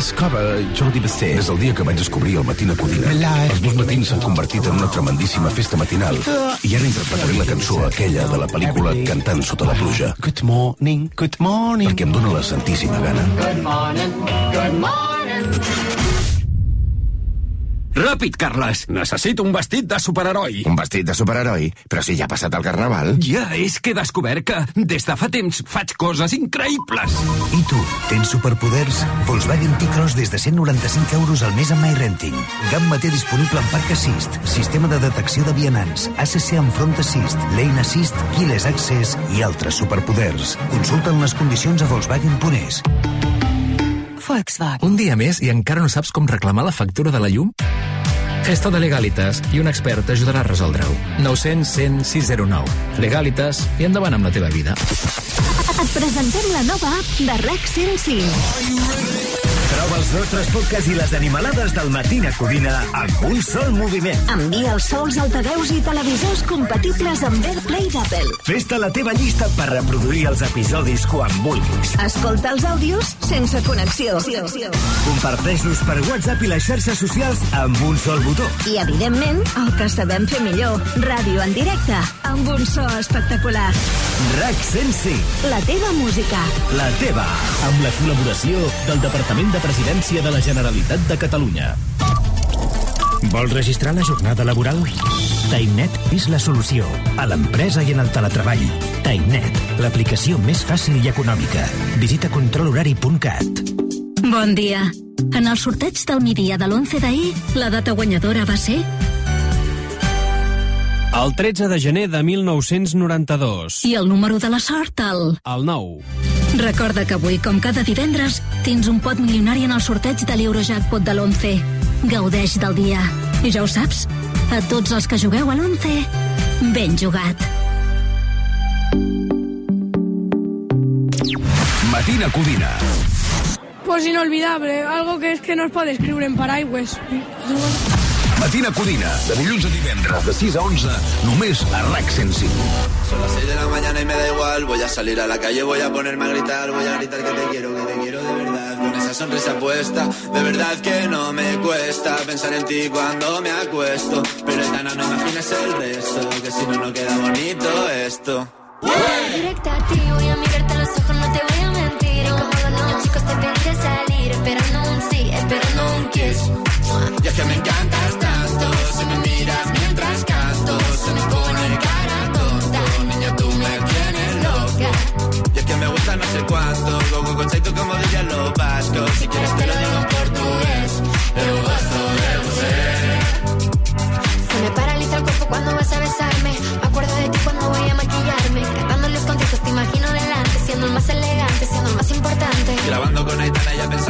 discover Jordi Basté. Des del dia que vaig descobrir el Matina Codina, Live. els meus matins s'han convertit en una tremendíssima festa matinal. I ara interpretaré la cançó aquella de la pel·lícula Cantant sota la pluja, Good morning, good morning. perquè em dóna la santíssima gana. Ràpid, Carles! Necessito un vestit de superheroi. Un vestit de superheroi? Però si ja ha passat el carnaval. Ja, és que he descobert que des de fa temps faig coses increïbles. I tu, tens superpoders? Volkswagen T-Cross des de 195 euros al mes amb MyRenting. Gamma té disponible en Parc Assist, sistema de detecció de vianants, ACC amb Front Assist, Lane Assist, Keyless Access i altres superpoders. Consulta'n les condicions a Volkswagen.es. Volkswagen. Un dia més i encara no saps com reclamar la factura de la llum? Fes-te de Legalitas i un expert t'ajudarà a resoldre-ho. 900 100 609. Legalitas i endavant amb la teva vida. Et presentem la nova app de RAC 105. Troba els nostres podcasts i les animalades del Matina Codina amb un sol moviment. Envia els sols altaveus i televisors compatibles amb AirPlay d'Apple. Fes-te la teva llista per reproduir els episodis quan vulguis. Escolta els àudios sense connexió. Comparteix-los per WhatsApp i les xarxes socials amb un sol botó. I, evidentment, el que sabem fer millor, ràdio en directe, amb un so espectacular. RAC 105, La teva música. la teva. amb la col·laboració del Departament de Presidència de la Generalitat de Catalunya. Vols registrar la jornada laboral? Tainet és la solució. A l'empresa i en el teletreball. Tainet, l'aplicació més fàcil i econòmica. Visita controlhorari.cat. Bon dia. En el sorteig del migdia de l'11 d'ahir, la data guanyadora va ser El 13 de gener de 1992. i el número de la sort, el... El 9. Recorda que avui, com cada divendres, tens un pot milionari en el sorteig de l'Eurojackpot de l'11. Gaudeix del dia. I ja ho saps, a tots els que jugueu a l'11, ben jugat. Matina Codina. Pues inolvidable, algo que es que no es puede escribir en paraigües. Matina Codina, de dilluns a divendres, de 6 a 11, només a RAC 105. Son las 6 de la mañana y me da igual. Voy a salir a la calle, voy a ponerme a gritar. Voy a gritar que te quiero, que te quiero de verdad. Con esa sonrisa puesta, de verdad que no me cuesta pensar en ti cuando me acuesto. Pero Etana, no imagines el resto, que si no, no queda bonito esto. Directa a ti, voy a mirarte a los ojos, no te voy a mentir. Y como los niños chicos te pediré salir, esperando un sí, esperando un kiss. Y es que me encantas si me miras mientras canto, se me pone cara tonta. Niña, tú me tienes loca. Y es que me gusta no sé cuánto, go go conceito como dirían los vascos. Si quieres te lo digo en portugués, eu gosto de você. Se me paraliza el cuerpo cuando vas a besarme. Me acuerdo de ti cuando voy a maquillarme. Cantando los conciertos te imagino delante, siendo el más elegante, siendo el más importante. Grabando con Aitana ya pensando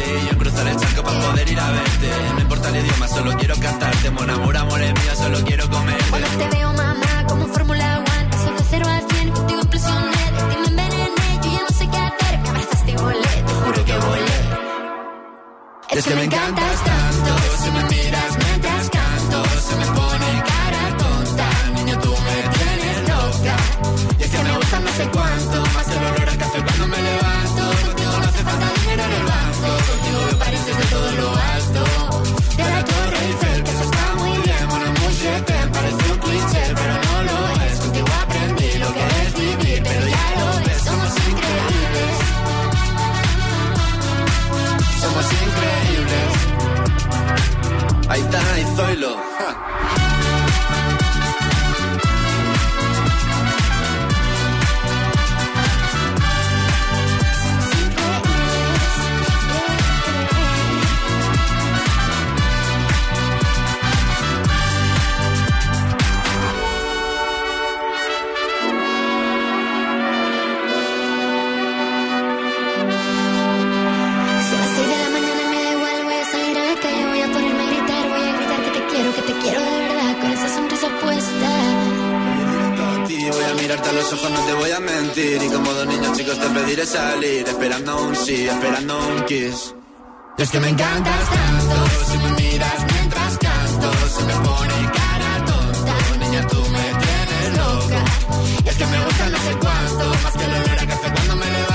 Y yo en cruzar el charco para poder ir a verte. No importa el idioma, solo quiero cantarte. Mon amor, amor es mío, solo quiero comerte. Cuando te veo, mamá, como Fórmula One. Paso de cero a cien, contigo impresioné. De ti me envenené, yo ya no sé qué hacer. Me abrazaste y volé, te juro que volé. Es que me encantas tanto. Si me miras mientras canto Se me pone cara tonta. Niño, tú me tienes loca. Y es que me gusta no sé cuánto pueblo. Los ojos, no te voy a mentir. Y como dos niños chicos te pediré salir Esperando un sí, esperando un kiss. Y es que me encantas tanto. Si me miras mientras canto Se me pone cara tonta. Niña, tú me tienes loca. Y es que me gusta no sé cuánto Más que el olor a café cuando me levanto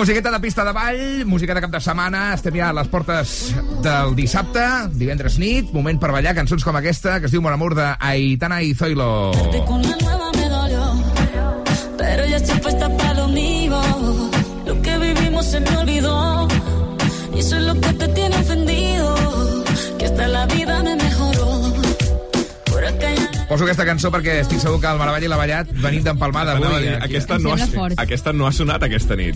musiqueta de pista de ball, música de cap de setmana, estem ja a les portes del dissabte, divendres nit, moment per ballar cançons com aquesta, que es diu Mon Amor de Aitana y Zoilo. Con la nueva me dolió, pero ya estoy puesta para lo mío. Lo que vivimos se me olvidó, y eso es lo que te tiene ofendido, que hasta la vida me mejoró. Por acá ya Poso aquesta cançó perquè estic segur que el Maravall i la Ballat venim d'empalmada avui. aquesta, no ha, aquesta no ha sonat aquesta nit.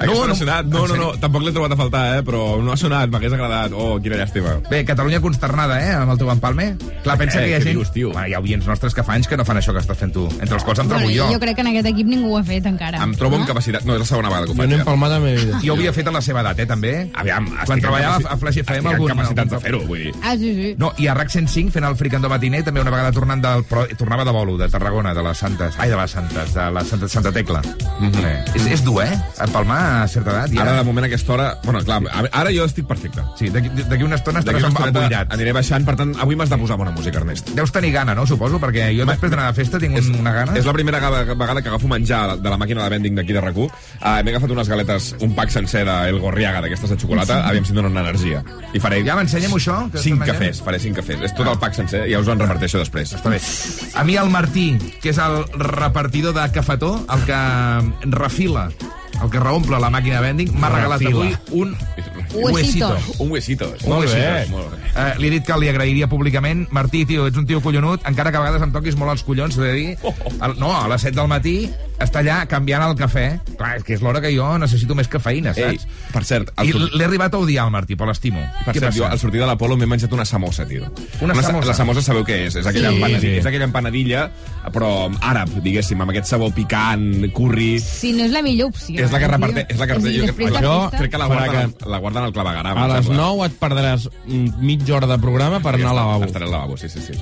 No, no, no, ha sonat. No, no, no, tampoc l'he trobat a faltar, eh, però no ha sonat, m'hagués agradat. Oh, quina llàstima. Bé, Catalunya consternada, eh, amb el teu empalme. Clar, pensa Eh, que hi ha gent... dius, tio? Bueno, hi ha oients nostres que fa anys que no fan això que estàs fent tu, entre els quals em trobo Bueno, jo. jo crec que en aquest equip ningú ho ha fet encara. Em trobo amb capacitat... No, és la segona vegada que ho Jo faig. no he eh? empalmat a la meva vida. Jo ho havia fet a la seva edat, eh, també. Aviam, Quan treballava capaci- a Flash FM estic en algun de fer-ho, vull dir. Ah, sí, sí. No, i a RAC 105 fent el fricando matiner, també una vegada tornant del... Però tornava de bolo, de Tarragona, de les Santes. Ai, de les Santes, de la Santa, Santa Tecla. Mm -hmm. és, és dur, eh? Empalmar certa edat. I Ara, de moment, a aquesta hora... Bueno, clar, ara jo estic perfecte. Sí, d'aquí una estona estaràs una emboirat. aniré baixant, per tant, avui m'has de posar bona música, Ernest. Deus tenir gana, no? Suposo, perquè jo després d'anar a festa tinc És, una gana. és la primera vegada, que agafo menjar de la màquina de vending d'aquí de RAC1. Uh, M'he agafat unes galetes, un pack sencer d'El Gorriaga, d'aquestes de xocolata, aviam si em donen energia. I faré... Ja m'ensenyem això? que Cinc cafès, faré cinc cafès. És tot el pack sencer, ja us en reparteixo després. Està bé. A mi el Martí, que és el repartidor de cafetó, el que refila, el que reomple la màquina de vending, m'ha regalat avui un Huesitos. Un huesitos. Un bé. Eh, li he dit que li agrairia públicament Martí, tio, ets un tio collonut, encara que a vegades em toquis molt els collons, de dir. El, no, a les 7 del matí està allà canviant el cafè. Clar, és que és l'hora que jo necessito més cafeïna, Ei, saps? per cert, el I l'he arribat a odiar, el Martí, però l'estimo. Per Què cert, jo, passa? al sortir de l'Apolo m'he menjat una samosa, tio. Una sa- samosa? La samosa sabeu què és? És aquella, Sí. empanadilla, Sí. és aquella empanadilla, però àrab, diguéssim, amb aquest sabor picant, curri... Si no és la millor opció. És la que eh, reparte... És la que, dir, jo, de jo crec que la guarden, que- la guarden al clavegaram. A les sembla. 9 et perdràs mitja hora de programa per anar al lavabo. Estaré al lavabo, sí, sí, sí.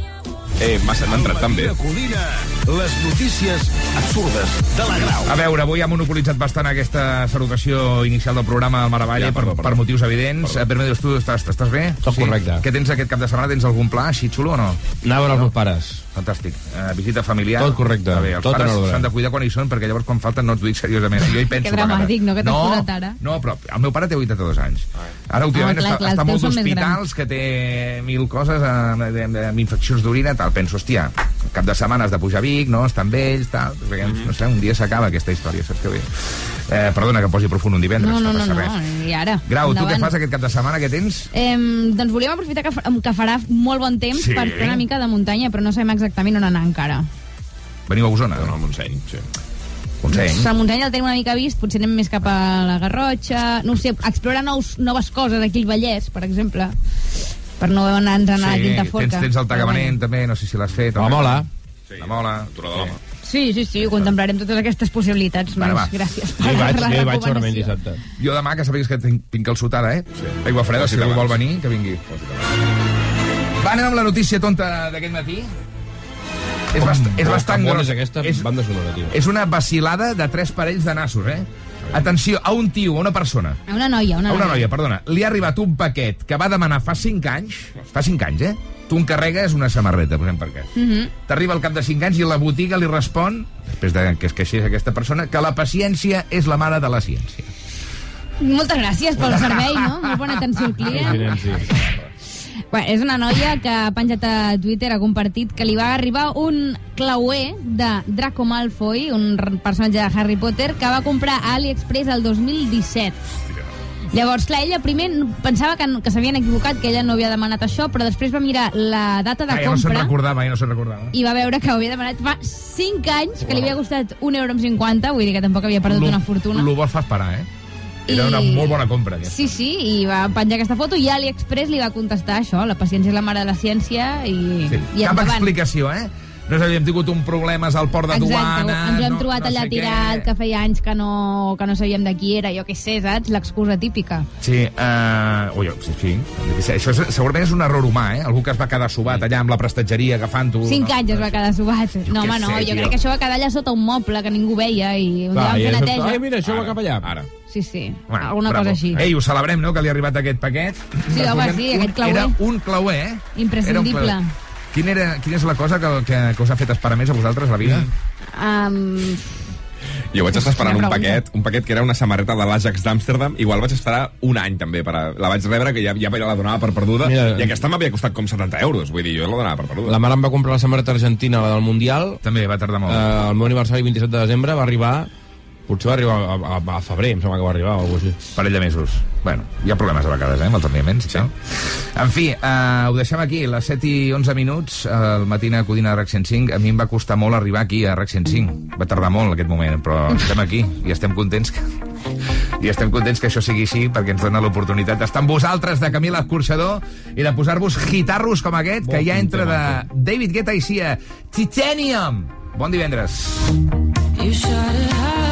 Eh, m'ha entrat tan bé. Codina, les notícies absurdes de la Grau. A veure, avui ha monopolitzat bastant aquesta salutació inicial del programa al Maravalle Ja, perdó, per, perdó. per motius evidents. Perdó. Eh, Bermedos, tu estàs, estàs bé? Tot correcte. Què tens aquest cap de setmana? Tens algun pla així xulo o no? Anar a veure els meus pares. Fantàstic. Uh, visita familiar. Tot correcte. Està bé, els Tot en pares s'han de cuidar quan hi són, perquè llavors quan falten no t'ho dic seriosament. Jo hi penso Que dramàtic, no, que t'has no, posat ara. No, però el meu pare té 82 anys. Ara últimament Ah, clar, està, clar, està els molt teus són més d'hospitals, que té mil coses amb, amb, amb infeccions d'orina, tal. Penso, hòstia, cap de setmana has de pujar a Vic, no? Estan vells, tal. Perquè, Mhm. no sé, un dia s'acaba aquesta història, saps què dir? Eh, perdona que em posi profund un divendres, No, no, no no, no, res. i ara. Grau, tu què endavant. fas aquest cap de setmana? Què tens? Eh, doncs volíem aprofitar que, que farà molt bon temps Sí. per fer una mica de muntanya, però no sabem exactament on anar encara. Veniu a Osona? No, al Montseny, sí. Montseny. La muntanya el tenim una mica vist, potser anem més cap a la Garrotxa, no ho sé, explorar nous, noves coses aquí al Vallès, per exemple, per no anar-nos anar a la Quinta Forca. tens, tens el Però tagament, també, no sé si l'has fet. La no. mola. sí. La mola. Turó de l'Home. bueno. Sí, sí, sí, ho contemplarem totes aquestes possibilitats. Bueno, va. gràcies Jo hi vaig, la jo hi vaig segurament dissabte. Jo demà, que sàpigues que tinc, tinc calçotada, eh? Sí. Aigua freda, si algú vol venir, que vingui. Va, anem amb la notícia tonta d'aquest matí. És, bast és bastant gros. és aquesta És, banda sonora, tio. és una vacilada de tres parells de nassos, eh? Atenció, a un tio, a una persona, A una noia, una, a una noia, perdona, li ha arribat un paquet que va demanar fa 5 anys, fa 5 anys, eh? Tu encarregues una samarreta, posem per què. Uh -huh. T'arriba al cap de 5 anys i la botiga li respon, després de que es queixés aquesta persona, que la paciència és la mare de la ciència. Moltes gràcies pel servei, no? Molt bona atenció al client. Bueno, és una noia que ha penjat a Twitter, ha compartit que li va arribar un clauer de Draco Malfoy, un personatge de Harry Potter, que va comprar a AliExpress el 2017. Llavors, clar, ella primer pensava que, no- que s'havien equivocat, que ella no havia demanat això, però després va mirar la data de Ah, ja no se'n compra recordava, ja no se'n recordava. i va veure que ho havia demanat fa 5 anys, que li havia costat 1,50 euro, amb 50, vull dir que tampoc havia perdut Lo- una fortuna. Lo vols fa esperar, eh? Era I- una molt bona compra, aquesta. Sí, sí, i va penjar aquesta foto i AliExpress li va contestar això, la paciència és la mare de la ciència i, Sí. i Cap endavant. explicació, eh? No havíem tingut un problemes al port de Exacte, duana... ens ho hem no, trobat no allà tirat, què. que feia anys que no, que no sabíem de qui era, jo què sé, saps? L'excusa típica. Sí, uh, ui, sí, sí. Això és, segurament és un error humà, eh? Algú que es va quedar sobat allà amb la prestatgeria agafant-ho. Cinc no? anys es va quedar sobat. No, què home, no, sé, jo tio. crec que això va quedar allà sota un moble que ningú veia i un dia Va, vam i fer neteja. Ai, mira, això va Ara, cap allà. Ara. Sí, sí, Bueno, alguna bravo. cosa així. Ei, ho celebrem, no?, que li ha arribat aquest paquet. Sí, home, sí, un- aquest clauer. Era un clauer, eh? Imprescindible. Era un clauer. Quin era, quina és la cosa que, que, que us ha fet esperar més a vosaltres, la vida? Um, Jo vaig estar esperant Quina un paquet, un paquet que era una samarreta de l'Ajax d'Amsterdam, igual vaig esperar un any també, per a... la vaig rebre, que ja, ja la donava per perduda, Mira- i aquesta m'havia costat com 70 euros, vull dir, jo la donava per perduda. La mare em va comprar la samarreta argentina, la del Mundial. També va tardar molt. Eh, el meu aniversari 27 de desembre va arribar... Potser va arribar a, a, a febrer, em sembla que va arribar, o alguna cosa així. Parell de mesos. Bueno, hi ha problemes a vegades, eh, amb els enviaments. Sí. En fi, uh, ho deixem aquí, les 7 i 11 minuts, el matina Codina de RAC 105. A mi em va costar molt arribar aquí a RAC 105. Va tardar molt en aquest moment, però estem aquí i estem contents que... I estem contents que això sigui així perquè ens dona l'oportunitat d'estar amb vosaltres, de Camila Escorxador, i de posar-vos guitarros com aquest, que ja entra de David Guetta i Sia. Titanium! Bon divendres. You shut it out,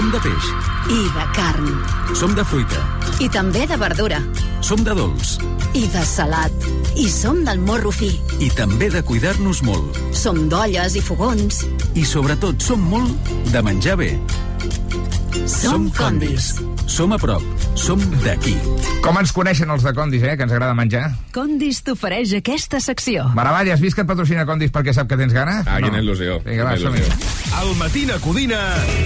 Som de peix, I de carn. som de fruita, I també de verdura. som de dolç I de salat. I som del morro fi. i també de cuidar-nos molt. Som d'olles i fogons. I sobretot som molt de menjar bé. Som condis. Som a prop. Som d'aquí. Com ens coneixen els de Condis, eh, que ens agrada menjar? Condis t'ofereix aquesta secció. Maravalla, has vist que et patrocina Condis perquè sap que tens gana? Ah, quina il·lusió. Vinga, va, som-hi. Al Matina Codina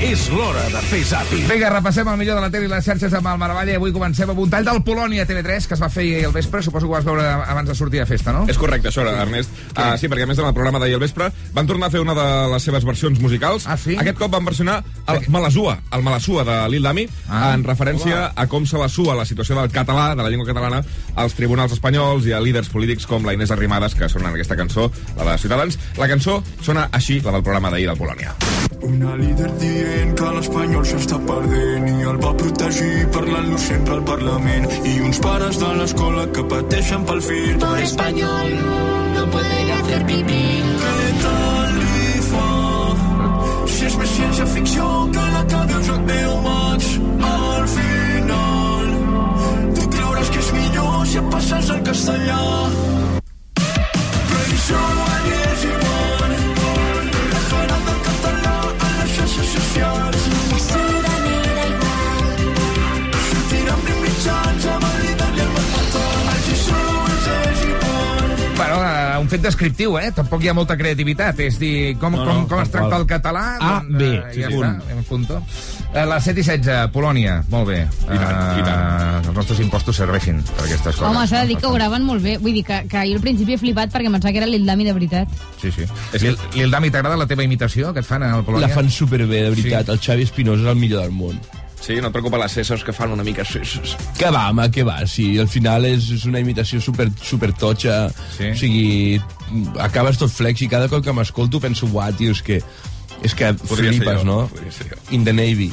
és l'hora de fer zàping. Vinga, repassem el millor de la tele i les xarxes amb el Maravalla i avui comencem amb un tall del Polònia TV3 que es va fer ahir al vespre, suposo que ho vas veure abans de sortir de festa, no? És correcte, això, Ernest. Uh, sí, perquè a més en el programa d'ahir al vespre van tornar a fer una de les seves versions musicals. Ah, sí? Aquest cop van versionar el Malasua, el Malasua de Lil Dami, Ah, en referència a com se la sua la situació del català, de la llengua catalana, als tribunals espanyols i a líders polítics com la Inés Arrimadas, que sonen en aquesta cançó, la de Ciutadans. La cançó sona així, la del programa d'ahir del Polònia. Una líder dient que l'espanyol s'està perdent i el va protegir parlant-lo sempre al Parlament i uns pares de l'escola que pateixen pel fill Pobre español, no puede hacer pipí. Què tal li fa? Si és més ciència-ficció que la que veu Joc Déu Max al si et passes al castellà això és igual referat del català a les xarxes socials sortirà amb mitjans el i els Bueno, eh, un fet descriptiu, eh? Tampoc hi ha molta creativitat. És dir, com, No, com, no, com es tal tracta el català... A, doncs, B, eh, sí, ja sí. està, en punto. Eh, la 7 i 16, Polònia, molt bé. I tant, i tant. Els nostres impostos serveixin per aquestes coses. Home, s'ha de dir que ho graven molt bé. Vull dir que, que jo al principi he flipat perquè em pensava que era Lil Dami de veritat. Sí, sí. Lil, Lil Dami, t'agrada la teva imitació que et fan al Polònia? La fan superbé, de veritat. El Xavi Espinosa és el millor del món. Sí, no et preocupa les cessos que fan una mica suïssos. Que va, home, que va, sí. Al final és, és una imitació super, super totxa. Sí. O sigui, acabes tot flex i cada cop que m'escolto penso, uah, tio, és que... És que Podria flipes, jo, no? In the Navy.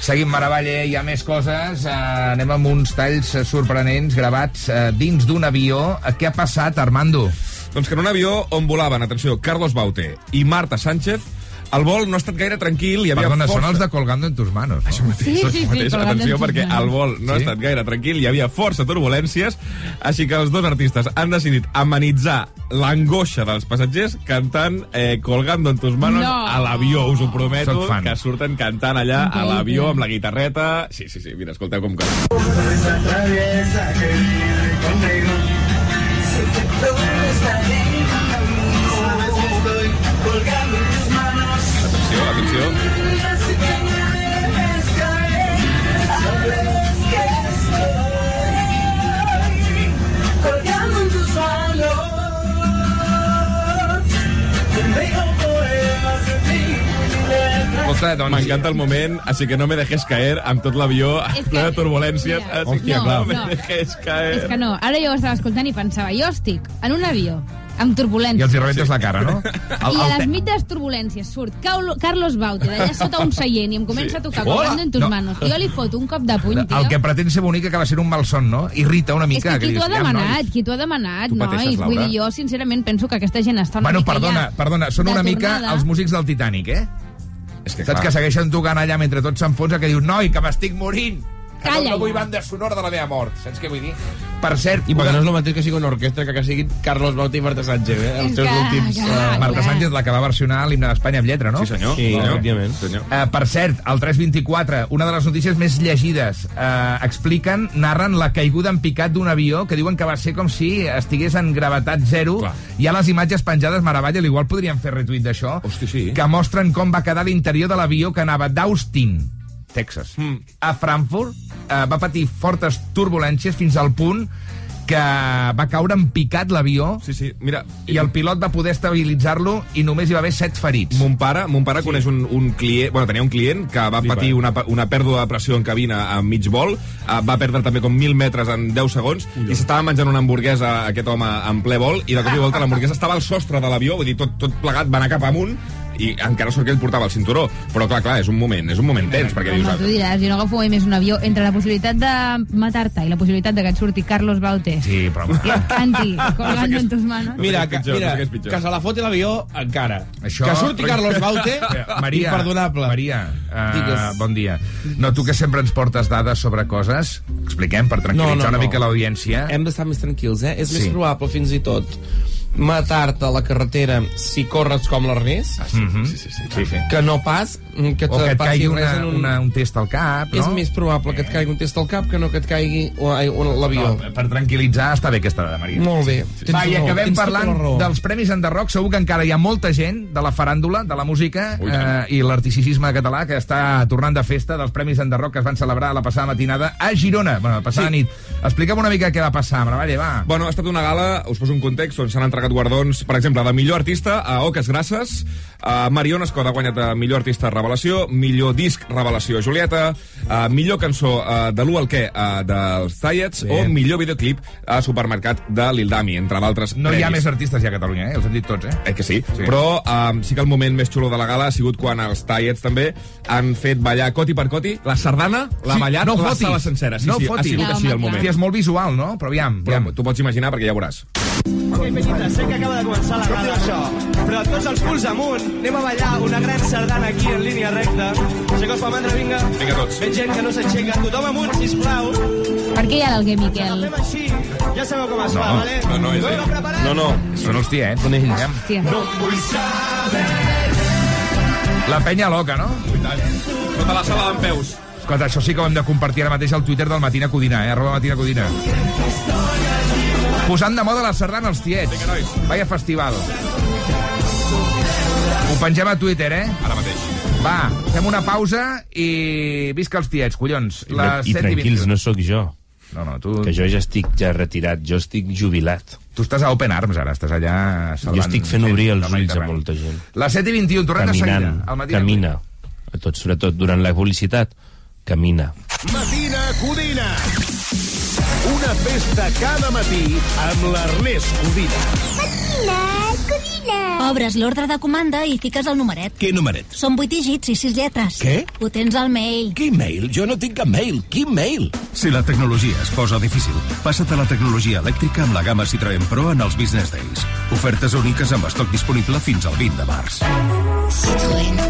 Seguim Maravalle, hi ha més coses. Uh, anem amb uns talls eh, sorprenents gravats uh, dins d'un avió. Uh, què ha passat, Armando? Doncs que en un avió on volaven, atenció, Carlos Baute i Marta Sánchez, el vol no ha estat gaire tranquil, hi havia Perdona, força... són els de Colgando en tus manos. No? Això mateix, Sí, sí, això sí, mateix. En Atenció, perquè el vol no ha Sí? estat gaire tranquil, hi havia força turbulències, així que els dos artistes han decidit amenitzar l'angoixa dels passatgers cantant eh, Colgando en tus manos No. a l'avió, us ho prometo, que surten cantant allà a Increïble. l'avió amb la guitarreta. Sí, sí, sí, mira, escolteu com canta. Ti. Escolta, doncs... M'encanta el moment, així que no me dejes caer amb tot l'avió ple de turbulències. Així que No, no, me dejes caer. És que no, ara jo ho estava escoltant i pensava, jo estic en un avió amb I turbulències. els hi rebentes la cara, no? I a les les turbulències surt Caulo- Carlos Baute d'allà sota un seient i em comença a tocar Hola. en tus No. manos. I jo li foto un cop de puny, tio. El que pretén ser bonic acaba sent un malson, no? Irrita una És mica. que qui t'ho ha dius, "Ja, demanat? nois". Qui t'ho ha demanat, nois? pateixes, Vull dir, jo sincerament penso que aquesta gent està una Bueno, mica perdona, ja perdona, són una mica tornada. els músics del Titanic, eh? És que, Saps clar, que segueixen tocant allà mentre tot s'enfonsa, que dius, noi, que m'estic morint! Que Calla no, no vull banda sonora de la meva mort. Saps què vull dir? Per cert, I perquè no és el mateix que sigui una orquestra que que siguin Carlos Baute i Marta Sánchez, eh? Els seus que- últims... que- eh, Marta. Sánchez, la que va versionar l'himne d'Espanya amb lletra, no? Sí, senyor. Sí, senyor. efectivament. senyor. Uh, per cert, al 324, una de les notícies més llegides, uh, expliquen, narren la caiguda en picat d'un avió que diuen que va ser com si estigués en gravetat zero. Clar. Hi ha les imatges penjades, Maravalla, igual podríem fer retuit d'això, sí. que mostren com va quedar l'interior de l'avió que anava d'Austin, Texas, Mm. a Frankfurt. Uh, va patir fortes turbulències fins al punt que va caure en picat l'avió Sí, sí, mira... i el pilot va poder estabilitzar-lo i només hi va haver set ferits. Mon pare, mon pare sí. coneix un, un client, bueno, tenia un client que va Flipa. patir una, una pèrdua de pressió en cabina a mig vol, uh, va perdre també com 1.000 metres en 10 segons, i s'estava menjant una hamburguesa aquest home en ple vol, i de cop i volta l'hamburguesa estava al sostre de l'avió, vull dir, tot, tot plegat va anar cap amunt, i encara sort que ell portava el cinturó. Però clar, clar, és un moment, és un moment tens, perquè dius... Home, tu diràs, jo no agafo mai més un avió entre la possibilitat de matar-te i la possibilitat de que et surti Carlos Baute Sí, però... i et canti colgando en tus manos. Mira, No que, mira no que se la foti l'avió, encara. Això- Que surti Carlos Baute, Maria, imperdonable. Maria, uh, Digues. bon dia. No, tu que sempre ens portes dades sobre coses, expliquem per tranquil·litzar No, no, una no. mica l'audiència. Hem d'estar més tranquils, eh? És Sí. més probable, fins i tot, matar-te a la carretera si corres com l'Ernest, Ah, sí, sí, sí, sí, sí, sí. que no pas mm, que O que te et passi caigui res una, en un... una, un test al cap, no? És més probable que et caigui un test al cap que no que et caigui l'avió. No, per tranquil·litzar està bé aquesta dada, Maria. Molt bé. Tens Va, i acabem tens tota parlant dels Premis Enderroc. Segur que encara hi ha molta gent de la faràndula, de la música Ui, eh, i l'artisticisme català que està tornant de festa dels Premis Enderroc que es van celebrar la passada matinada a Girona, bueno, la passada Sí. nit. Explica'm una mica què va passar, Maravalle, va. Bueno, ha estat una gala, us poso un context, on s'han entregat guardons, per exemple, de millor artista a Oques Grasses, a Mariona Escoda ha guanyat a millor artista revelació, millor disc revelació Julieta, a millor cançó eh, de l'U al què eh, dels Zayets, o millor videoclip a Supermercat de Lildami, entre d'altres No hi ha premis. més artistes ja a Catalunya, eh? Els hem dit tots, eh? Eh que sí? Sí. sí. Però um, sí que el moment més xulo de la gala ha sigut quan els Tallets també han fet ballar coti per coti la sardana, l'ha Sí, ballat no la fotis. sala sencera. Sí, no sí, ha fotis. sigut Ja, així el moment. Hòstia, és molt visual, no? Però aviam, Però aviam. t'ho pots imaginar perquè ja veuràs. Sé que acaba de començar la gala, això, però tots els culs amunt, anem a ballar una gran sardana aquí en línia recta. Aixecaos pa mandra, vinga. Vinga, tots. Veig gent que no s'aixeca. Tothom amunt, sisplau. Per què hi ha l'Alguer Miquel? Fem així. Ja sabeu com es No, fa, vale? no, no, és ell. No, no. Són els tiets. Són ells. Hòstia. No vull saber. La penya loca, no? Tota la sala d'en peus. Escolta, això sí que ho hem de compartir ara mateix al Twitter del Matina Codina, eh? Arroba Matina Codina. Posant de moda la sardana als tiets. Vinga, nois. Vaya festival. Ho pengem a Twitter, eh? Ara mateix. Va, fem una pausa i visca els tiets, collons. I, Les I 7 tranquils, 21. no sóc jo. No, no, tu, Que jo ja estic ja retirat, jo estic jubilat. tu estàs a Open Arms ara, estàs allà salvant... Jo estic fent obrir els ulls a molta gent. Les 7 i 21, tornem de seguida. Caminant, Al Matina camina. A tot, sobretot durant la publicitat, camina. Matina Codina. Una festa cada matí amb l'Ernest Codina. Obres l'ordre de comanda i fiques el numeret. Quin numeret? Són 8 dígits i 6 lletres. Què? Ho tens al mail. Quin mail? Jo no tinc cap mail. Quin mail? Si la tecnologia es posa difícil, passa't a la tecnologia elèctrica amb la gamma Citroën Pro en els Business Days. Ofertes úniques amb estoc disponible fins al 20 de març.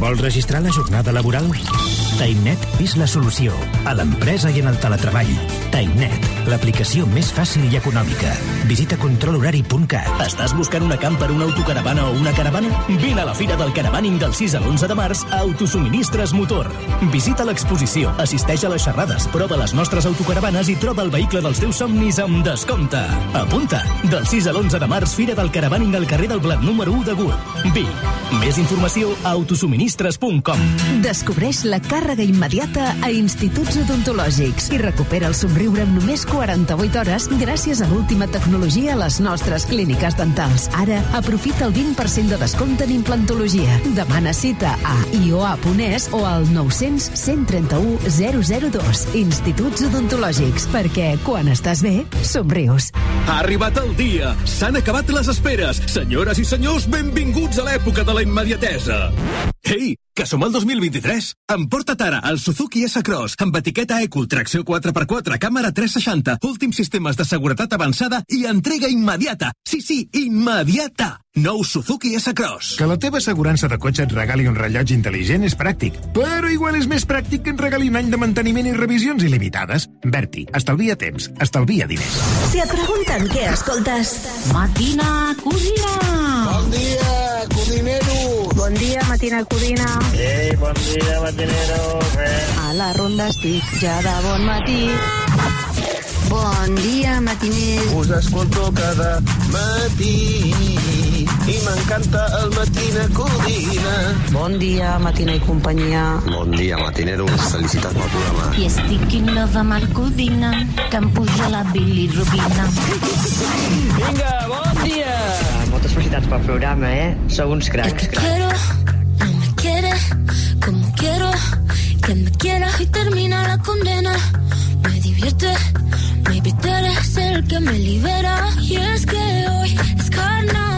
Vols registrar la jornada laboral? TimeNet és la solució a l'empresa i en el teletreball. TimeNet, l'aplicació més fàcil i econòmica. Visita controlhorari.cat. Estàs buscant una camper, una autocaravana o una caravana? Vine a la Fira del Caravaning del 6 a l'11 de març a Autosuministres Motor. Visita l'exposició, assisteix a les xerrades, prova les nostres autocaravanes i troba el vehicle dels teus somnis amb descompte. Apunta! Del 6 a l'11 de març, Fira del Caravaning al carrer del Blat número 1 de Gurb. Vic. Més informació a autosuministres.com. Descobreix la càrrega immediata a instituts odontològics i recupera el somriure en només 48 hores gràcies a l'última tecnologia a les nostres clíniques dentals. Ara, aprofita el 20% de descompte en implantologia. Demana cita a ioa.es o al 900 131 002. Instituts odontològics, perquè quan estàs bé, somrius. Ha arribat el dia. S'han acabat les esperes. Senyores i senyors, benvinguts a l'època de la immediatesa. Ei, que som al 2023. Emporta't ara el Suzuki S-Cross amb etiqueta Eco, tracció 4x4, càmera 360, últims sistemes de seguretat avançada i entrega immediata. Sí, sí, immediata. Nou Suzuki S-Cross. Que la teva assegurança de cotxe et regali un rellotge intel·ligent és pràctic, però igual és més pràctic que et regali un any de manteniment i revisions il·limitades. Berti, estalvia temps, estalvia diners. Si et pregunten què escoltes... Matina Codina. Bon dia, codinero. Bon dia, Matina Codina. Ei, bon dia, matinero. A la ronda estic ja de bon matí. Bon dia, matiners. Us escolto cada matí i m'encanta el matina codina. Bon dia, Matina i companyia. Bon dia, matinero. Felicitats pel programa. I estic in love amb el Codina, que em puja la bilirubina. Vinga, bon dia. Moltes felicitats pel programa, eh? Sou uns cracs. Quiero, no me quiere como quiero que me quieras y termina la condena. Me divierte, maybe tú eres el que me libera. Y es que hoy es carnaval,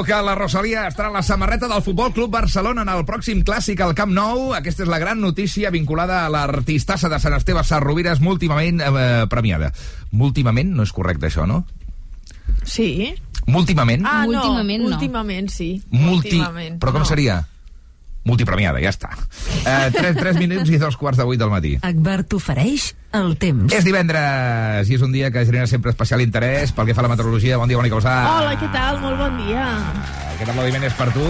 Sabeu que la Rosalia estarà en la samarreta del Futbol Club Barcelona en el pròxim clàssic al Camp Nou. Aquesta és la gran notícia vinculada a l'artistassa de Sant Esteve Sarrovires, múltimament eh, premiada. Múltimament no és correcte, això, no? Sí. Múltimament? Ah, no, Últimament no. últimament sí. Multi... Últimament, Però com no. seria? Multipremiada, ja està. Eh, tres, tres minuts i dos quarts de vuit del matí. Akbar t'ofereix el temps. És divendres i és un dia que genera sempre especial interès pel que fa a la meteorologia. Bon dia, Mònica Usà. Hola, què tal? Molt bon dia. Aquest aplaudiment és per tu.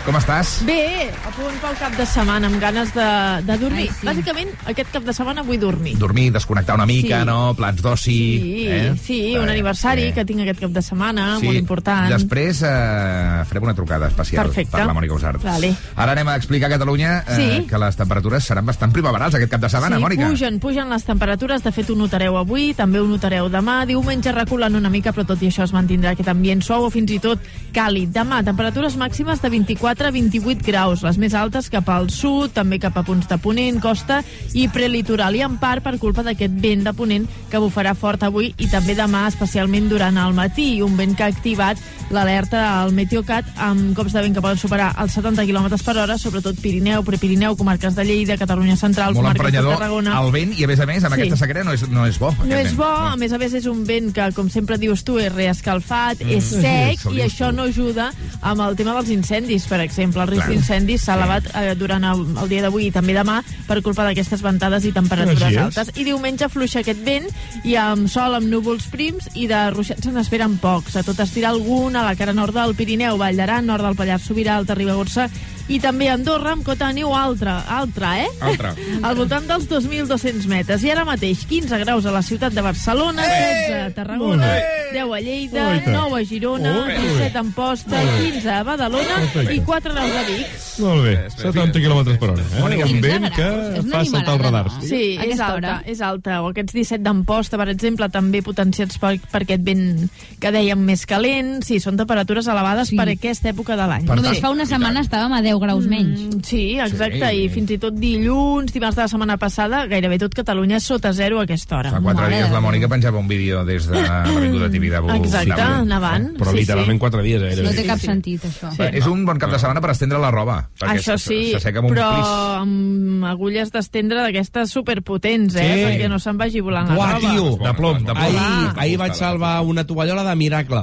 Com estàs? Bé, a punt pel cap de setmana, amb ganes de, de dormir. Ai, sí. Bàsicament, aquest cap de setmana vull dormir. Dormir, desconnectar una mica, Sí. no? Plans d'oci... Sí, eh? sí, un Eh, aniversari sí. que tinc aquest cap de setmana, molt important. Després eh, farem una trucada especial Perfecte. per la Mònica Usart. Vale. Ara anem a explicar a Catalunya eh, Sí. que les temperatures seran bastant primaverals aquest cap de setmana, sí, Mònica. pugen, pugen les temperatures. De fet, ho notareu avui, també ho notareu demà. Diumenge reculen una mica, però tot i això es mantindrà aquest ambient suau o fins i tot càlid. Demà, temperatures màximes de 24 a 28 graus, les més altes cap al sud, també cap a punts de Ponent, costa i prelitoral. I en part per culpa d'aquest vent de Ponent que bufarà fort avui i també demà, especialment durant el matí. Un vent que ha activat l'alerta al Meteocat amb cops de vent que poden superar els 70 km per hora, sobretot Pirineu, Prepirineu, comarques de Lleida, Catalunya Central, Molt comarques de Tarragona. el vent i, a més a més, amb Sí. aquesta sequera no és, no és bo. No és vent. bo, a més a més és un vent que, com sempre dius tu, és reescalfat, Mm. és sec, Això i això no ajuda amb el tema dels incendis, per exemple. El risc d'incendis s'ha elevat eh, durant el, el dia d'avui i també demà per culpa d'aquestes ventades i temperatures Així altes. I diumenge fluixa aquest vent i amb sol amb núvols prims i de ruixats se n'esperen pocs. A tot estirar algun a la cara nord del Pirineu, Vall d'Aran, nord del Pallars Sobirà, Alta Ribagorça i també a Andorra amb cota de neu altra, altra, eh? Altra. al voltant dels 2.200 metres. I ara mateix 15 graus a la ciutat de Barcelona, 13 a Tarragona, Molt 10 a Lleida, Molt bé. 9 a Girona, Molt bé. 17 a Amposta, 15 a Badalona i 4 graus a Vic. Molt bé, 70 km per hora. Eh? Un vent que És una fa saltar els radars. Sí, és alta, és alta. O aquests 17 d'Amposta, per exemple, també potenciats per, per aquest vent que dèiem més calent. Sí, són temperatures elevades Sí. per aquesta època de l'any. Per Només fa una setmana estàvem a 10 graus menys. Mm, Sí, exacte, Sí. i fins i tot dilluns, dimarts de la setmana passada, gairebé tot Catalunya és sota zero a aquesta hora. Fa quatre Mare dies de la. Mònica penjava un vídeo des de l'Avinguda Tibidabo. Exacte, nevant. Però sí, literalment sí. quatre dies, eh? No té Sí, cap sí. sentit, això. Sí. És un bon cap de setmana per estendre la roba. perquè Això sí, amb un però plis. amb agulles d'estendre d'aquestes superpotents, eh? Sí. Perquè no se'n vagi volant la Buah, roba. tio, De plom, de plom. ahir, Ah. ahir vaig salvar una tovallola de miracle.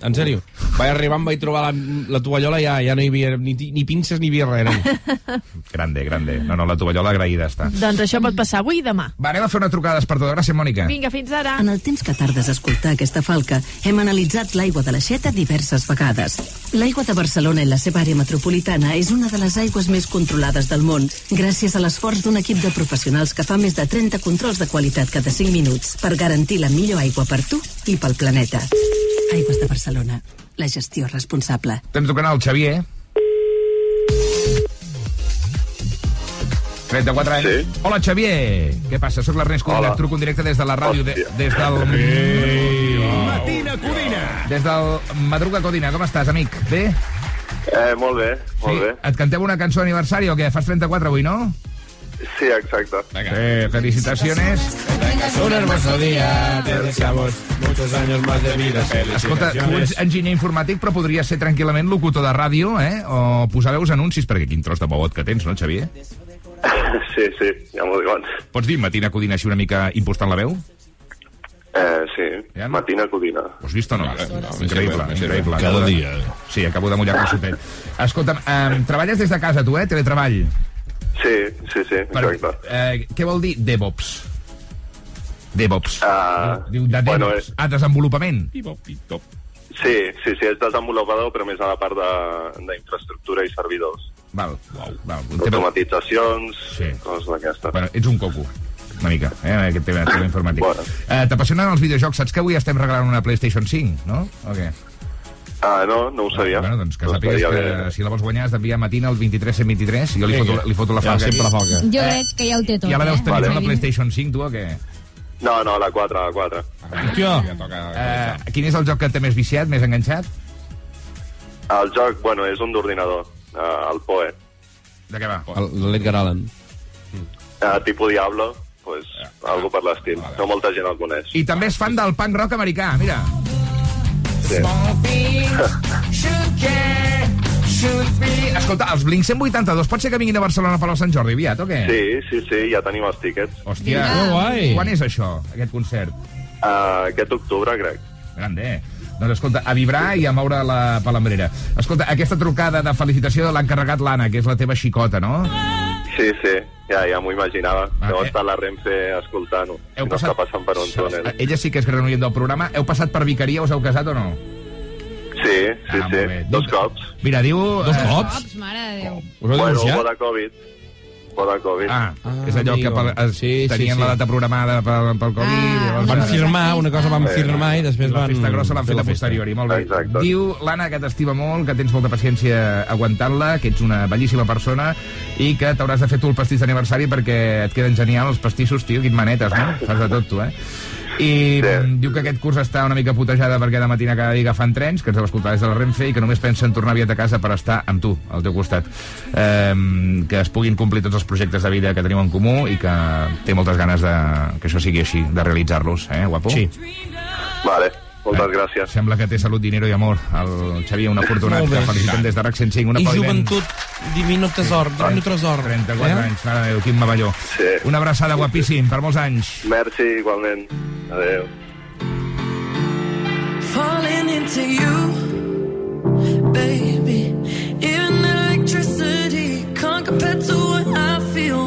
En sèrio. Vaig arribar, em vaig trobar la, la tovallola i ja, ja no hi havia ni, ni pinces ni. Eren. Grande, grande. No, no, la tovallola agraïda està. Doncs això pot passar avui i demà. Va, anem a fer una trucada despertadora. Gràcies, Mònica. Vinga, fins ara. En el temps que tardes a escoltar aquesta falca, hem analitzat l'aigua de l'aixeta diverses vegades. L'aigua de Barcelona i la seva àrea metropolitana és una de les aigües més controlades del món, gràcies a l'esforç d'un equip de professionals que fa més de 30 controls de qualitat cada 5 minuts per garantir la millor aigua per tu i pel planeta. Aigües de Barcelona. La gestió responsable. Tens trucant al Xavier. 34 anys. Sí. Hola, Xavier. Què passa? Soc l'Ernest Codina, et truco en directe des de la ràdio, de, des del... Matina Codina. Des del Madruga Codina. Com estàs, amic? Bé? Eh, molt bé, molt bé. Et cantem una cançó d'aniversari o què? Fas 34 avui, no? Sí, exacte. Eh, felicitaciones. Un hermoso día, te deseamos muchos años más de vida. Escolta, tu ets enginyer informàtic, però podries ser tranquil·lament locutor de ràdio, eh? O posar veus anuncis, perquè quin tros de bobot que tens, no, Xavier? Sí, sí, ja m'ho diuen. Pots dir matina codina així una mica impostant la veu? Eh, sí, ja, no? Matina Codina. Ho has vist o no? no increïble, sí, increïble. cada Acabo de- dia. Sí, acabo de mullar el sopet. Escolta'm, eh, treballes des de casa, tu, eh? Teletreball. Sí, sí, sí, exacte. Eh, què vol dir DevOps? DevOps. Uh, Diu de bueno, DevOps. Ah, desenvolupament. Sí, sí, sí, és desenvolupador, però més a la part de- d'infraestructura i servidors. Val, val, val. Un tema... Automatitzacions, Sí. coses d'aquestes. Bueno, ets un coco, una mica, eh, aquest tema, tema informàtic. Bueno. Eh, T'apassionen els videojocs? Saps que avui estem regalant una PlayStation 5, no? O què? Ah, no, no ho sabia. Bueno, doncs que No sàpigues que bé. si la vols guanyar has d'enviar matina al 23 123 i jo li foto, li foto la Ja, falca sempre aquí. la falca. Jo crec que ja ho té tot, Ja la deus eh? tenir, Vale. la PlayStation 5, tu, o què? No, no, la 4, la 4. Hòstia! Eh, quin és el joc que té més viciat, més enganxat? El joc, bueno, és un d'ordinador, uh, el PoE. De què va? L'Edgar Allan. Uh, tipus Diablo, pues, algo per l'estil. No molta gent el coneix. I també és fan del punk rock americà, mira. Sí. Escolta, els Blink 182 pot ser que vinguin a Barcelona per al Sant Jordi aviat, o què? Sí, sí, sí, ja tenim els tíquets. Hòstia, guai. Quan és això, aquest concert? Uh, aquest octubre, crec. Grande. Doncs escolta, a vibrar i a moure la palambrera. Escolta, aquesta trucada de felicitació l'ha encarregat l'Anna, que és la teva xicota, no? Sí, sí, ja, ja m'ho imaginava. Ah, Deu eh. estar la Renfe escoltant-ho. Heu Si no passat- està passant per un túnel. Ella sí que és gran oient del programa. Heu passat per Vicaria, us heu casat o no? Sí, sí, Ah, sí. Dos cops. Mira, diu... Dos eh, cops? Mare de Déu. Us heu Bueno, divorciat? bo de Covid. Bo de Covid. Ah, és allò que per, es, sí, tenien sí. la data programada pel, pel Covid. Ah, llavors van firmar, una cosa van Eh, firmar i després la van festa grossa l'han fet la a posteriori, molt bé. Exacte. Diu l'Anna que t'estima molt, que tens molta paciència aguantant-la, que ets una bellíssima persona i que t'hauràs de fer tu el pastís d'aniversari perquè et queden genials els pastissos, tio, quin manetes, no? Fas de tot, tu, eh? I sí. diu que aquest curs està una mica putejada perquè de matina cada dia agafen trens, que ens deu escoltar des de la Renfe, i que només pensen tornar aviat a casa per estar amb tu, al teu costat. Eh, que es puguin complir tots els projectes de vida que teniu en comú i que té moltes ganes de, que això sigui així, de realitzar-los, eh, guapo? Sí. Vale, moltes gràcies. Sembla que té salut, dinero i amor. El Xavier, un afortunat, Molt bé. que felicitem des de RAC 105. Un I joventut, divino tesor, divino tresor. 34 Eh? anys, mare de Déu, quin mavelló. Sí. Una abraçada guapíssim, per molts anys. Merci, igualment. Adéu. falling into you, baby. Even electricity can't compare to what I feel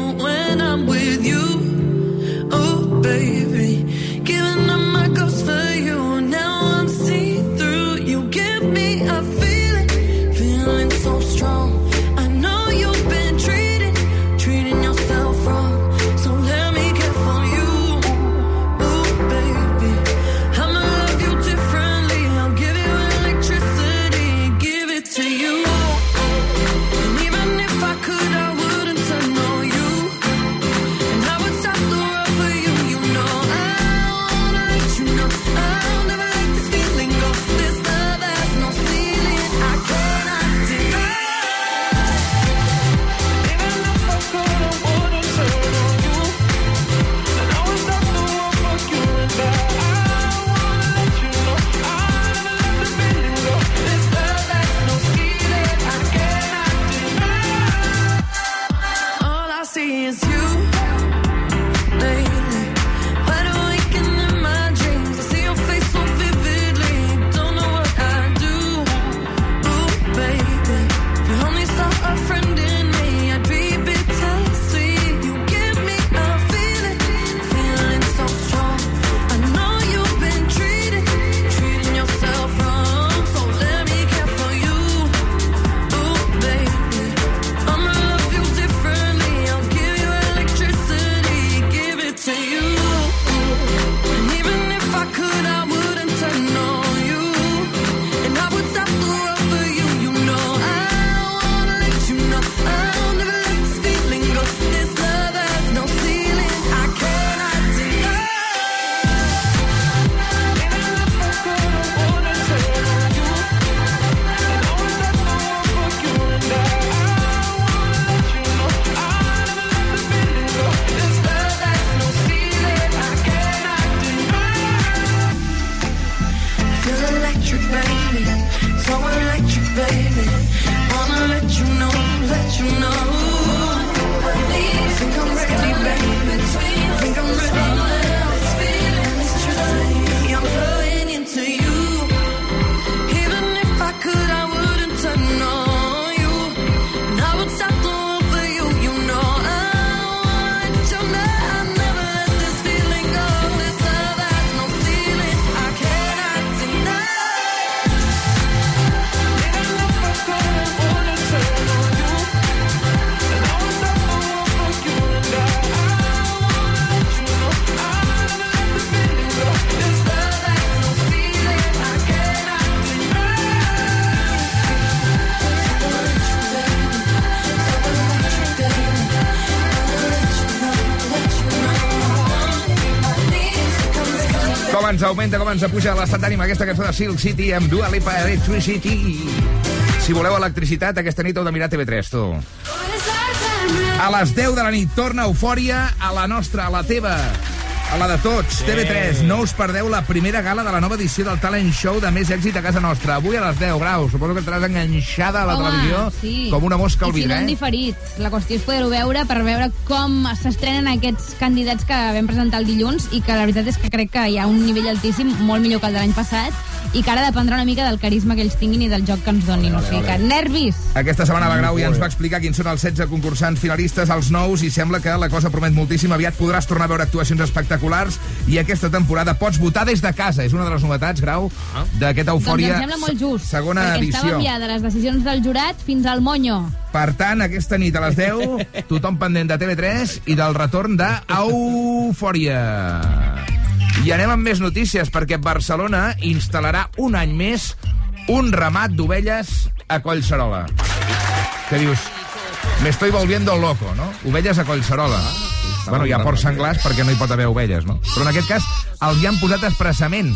ens augmenta, com ens puja l'estat d'ànima aquesta cançó de Silk City amb Dua Lipa Electricity. Si voleu electricitat, aquesta nit heu de mirar TV3, tu. A les 10 de la nit torna Eufòria a la nostra, a la teva, a la de tots, Sí. TV3. No us perdeu la primera gala de la nova edició del Talent Show de més èxit a casa nostra. Avui a les 10, Grau. Suposo que estaràs enganxada a la Home, televisió sí. com una mosca al I si vidre, no eh? diferit. La qüestió és poder-ho veure per veure com s'estrenen aquests candidats que vam presentar el dilluns i que la veritat és que crec que hi ha un nivell altíssim, molt millor que el de l'any passat, i que ara dependrà una mica del carisma que ells tinguin i del joc que ens donin. o sigui que nervis! Aquesta setmana la Grau ja ens va explicar quins són els 16 concursants finalistes, els nous, i sembla que la cosa promet moltíssim. Aviat podràs tornar a veure actuacions espectaculars i aquesta temporada pots votar des de casa. És una de les novetats, Grau, d'aquesta eufòria. Doncs em sembla molt just, Segona perquè edició. estava enviada les decisions del jurat fins al monyo. Per tant, aquesta nit a les 10, tothom pendent de TV3 i del retorn de Eufòria. I anem amb més notícies, perquè Barcelona instal·larà un any més un ramat d'ovelles a Collserola. Què dius? Me estoy volviendo loco, no? Ovelles a Collserola. Bueno, hi ha porcs senglars perquè no hi pot haver ovelles, no? Però en aquest cas els hi han posat expressament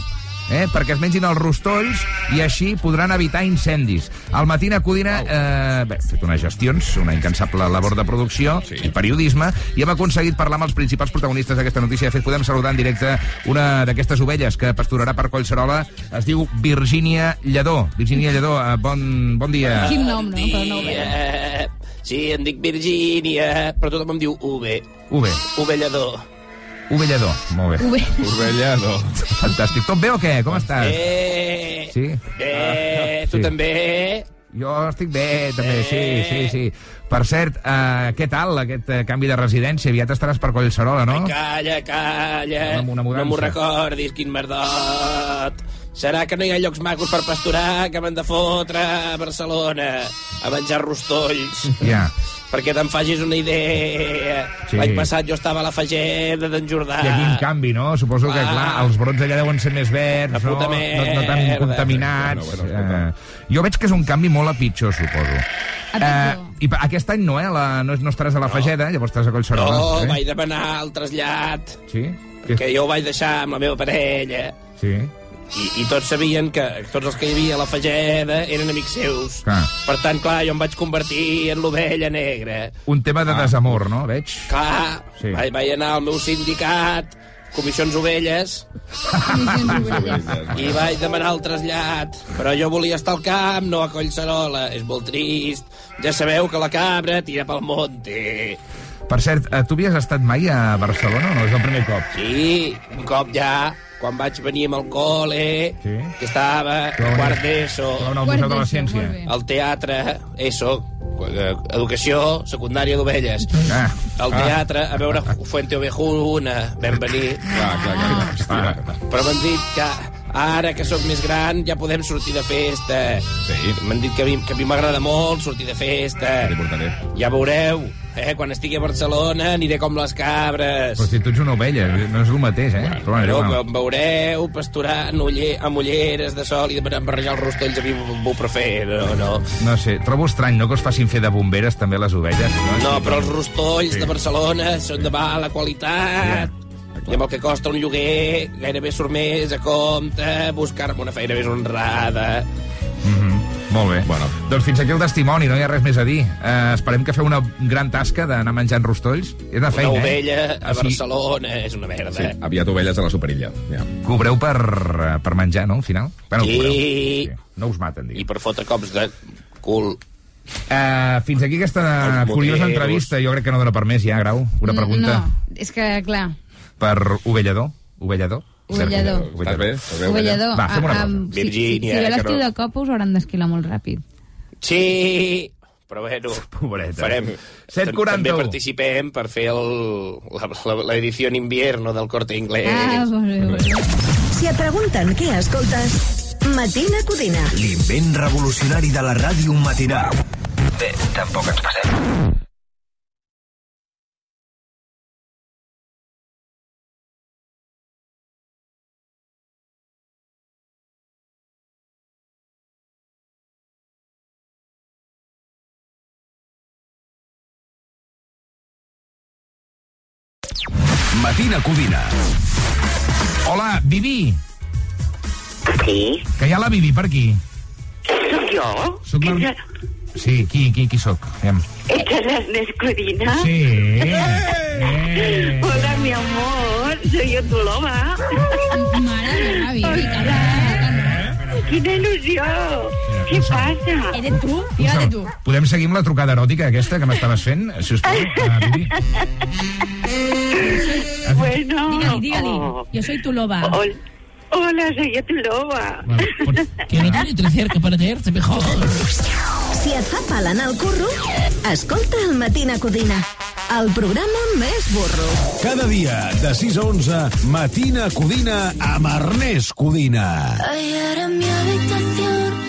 eh, perquè es mengin els rostolls i així podran evitar incendis. Al Matina Codina eh, bé, hem fet unes gestions, una incansable labor de producció sí. i periodisme, i hem aconseguit parlar amb els principals protagonistes d'aquesta notícia. De fet, podem saludar en directe una d'aquestes ovelles que pasturarà per Collserola. Es diu Virgínia Lledó. Virgínia Lledó, eh, bon, bon dia. Quin nom, no? Però no ho veig. Eh, sí, em dic Virgínia, però tothom em diu UV. UV. Ovellador. Ovellador, molt bé. Ovellador. Fantàstic. Tot bé o què? Com estàs? Eh, Sí? eh, tu sí. també? Jo estic bé, també, sí, sí, sí. Per cert, eh, què tal aquest eh, canvi de residència? Aviat estaràs per Collserola, no? Calla, calla. Una mudança. no m'ho recordis, quin merdot. Serà que no hi ha llocs macos per pasturar que m'han de fotre a Barcelona a menjar rostolls. Ja. Perquè te'n facis una idea. Sí. L'any passat jo estava a la Fageda d'en Jordà. I aquí un canvi, no? Suposo que, Ah. clar, els brots allà deuen ser més verds, no? No, no tan contaminats. Bueno, bueno, eh, jo veig que és un canvi molt a pitjor, suposo. Eh, I aquest any no, eh? La, no, no estaràs a la Fageda, llavors estaràs a Collserola. No, eh? vaig demanar el trasllat, Sí? que jo ho vaig deixar amb la meva parella. Sí. I, I tots sabien que tots els que hi havia a la Fageda eren amics seus. Clar. Per tant, clar, jo em vaig convertir en l'ovella negra. Un tema de desamor, no? Veig. Clar, Sí. sí. vaig, vaig anar al meu sindicat, Comissions Ovelles, i vaig demanar el trasllat. Però jo volia estar al camp, no a Collserola. És molt trist. Ja sabeu que la cabra tira pel monte. Per cert, eh, tu havies estat mai a Barcelona o no? És el primer cop? Sí, un cop ja, quan vaig venir amb el col·le, sí. que estava venir- quart d'ESO, al Museu de la Ciència. al teatre, ESO, eh, educació secundària d'ovelles, Ah. al teatre, a veure Fuente Ovejuna, vam venir. Clar, clar, clar. Ah, però m'han dit que ara que sóc més gran ja podem sortir de festa. Sí. M'han dit que a mi, a m'agrada molt sortir de festa. Ja veureu, eh? quan estigui a Barcelona aniré com les cabres. Però si tu ets una ovella, no és el mateix, eh? Però, bueno, Però bueno. que em veureu pasturant uller, amb ulleres de sol i barrejar els rostolls a mi prefer, no, no. No sé, trobo estrany, no?, que us facin fer de bomberes també les ovelles, no? No, però els rostolls Sí. de Barcelona són de mala qualitat. I amb el que costa un lloguer gairebé surt més a compte buscar-me una feina més honrada. Molt bé. Bueno. Doncs fins aquí el testimoni, no hi ha res més a dir. Eh, esperem que feu una gran tasca d'anar menjant rostolls. És una feina, una ovella eh? a Barcelona és una merda. Sí, aviat ovelles a la superilla. Ja. Cobreu per, per menjar, no, al final? Bueno, Sí. cobreu. No us maten, diguem. I per fotre cops de cul. Uh, fins aquí aquesta curiosa entrevista. Jo crec que no dona per més ja, Grau. Una pregunta No, és que, clar, per ovellador. Ovellador? Ovellador. Estàs bé? Bé. Va, fem una ah, cosa. am- si, si, Virgínia, l'estiu no- de cop us hauran d'esquilar molt ràpid. Sí, però bueno, Pobreta. farem. 7.41. També participem per fer el- la- la- l'edició en invierno del Corte Inglés. Ah, molt bé, molt bé. Si et pregunten què escoltes, Matina Codina. L'invent revolucionari de la ràdio matinal. Bé, tampoc ens passem. Matina Codina. Hola, Vivi. Sí. Que hi ha la Vivi per aquí. Soc jo? Soc la... Sí, qui, qui, qui sóc? Aviam. Ets l'Ernest Codina? Sí. Eh. Hola, mi amor. Soy yo tu loba. Mare meva, Vivi, Quina il·lusió. Què passa? Eres tu? Fíjate tu. Podem seguir amb la trucada eròtica aquesta que m'estaves fent, si us plau, uh, Vivi? Bueno. Dígale, dígale. Oh. Yo soy tu loba. Hol- Hola, soy yo tu loba. Que no tiene que para tenerte mejor. Si et fa pal anar al curro, escolta el Matina Codina, el programa més burro. Cada dia, de 6 a 11, Matina Codina amb Ernest Codina. Ayer en mi habitación,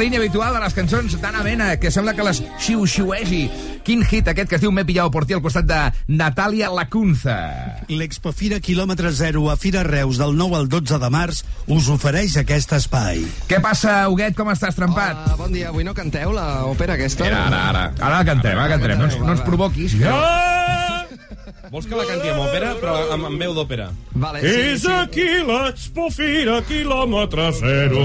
línia habitual de les cançons d'Anna Mena, que sembla que les xiu-xiuegi. Quin hit aquest que es diu M'he pillado por ti al costat de Natàlia Lacunza. L'Expofira quilòmetre zero a Fira Reus del 9 al 12 de març us ofereix aquest espai. Què passa, Huguet? Com estàs, trempat? Hola, bon dia. Avui no canteu l'òpera aquesta? Era, ara, ara. Ara la cantem, ara la cantem. No ens, no ens provoquis. Ja! Vols que la canti amb òpera, però amb, amb veu d'òpera? Vale, És aquí l'Expofira, quilòmetre zero.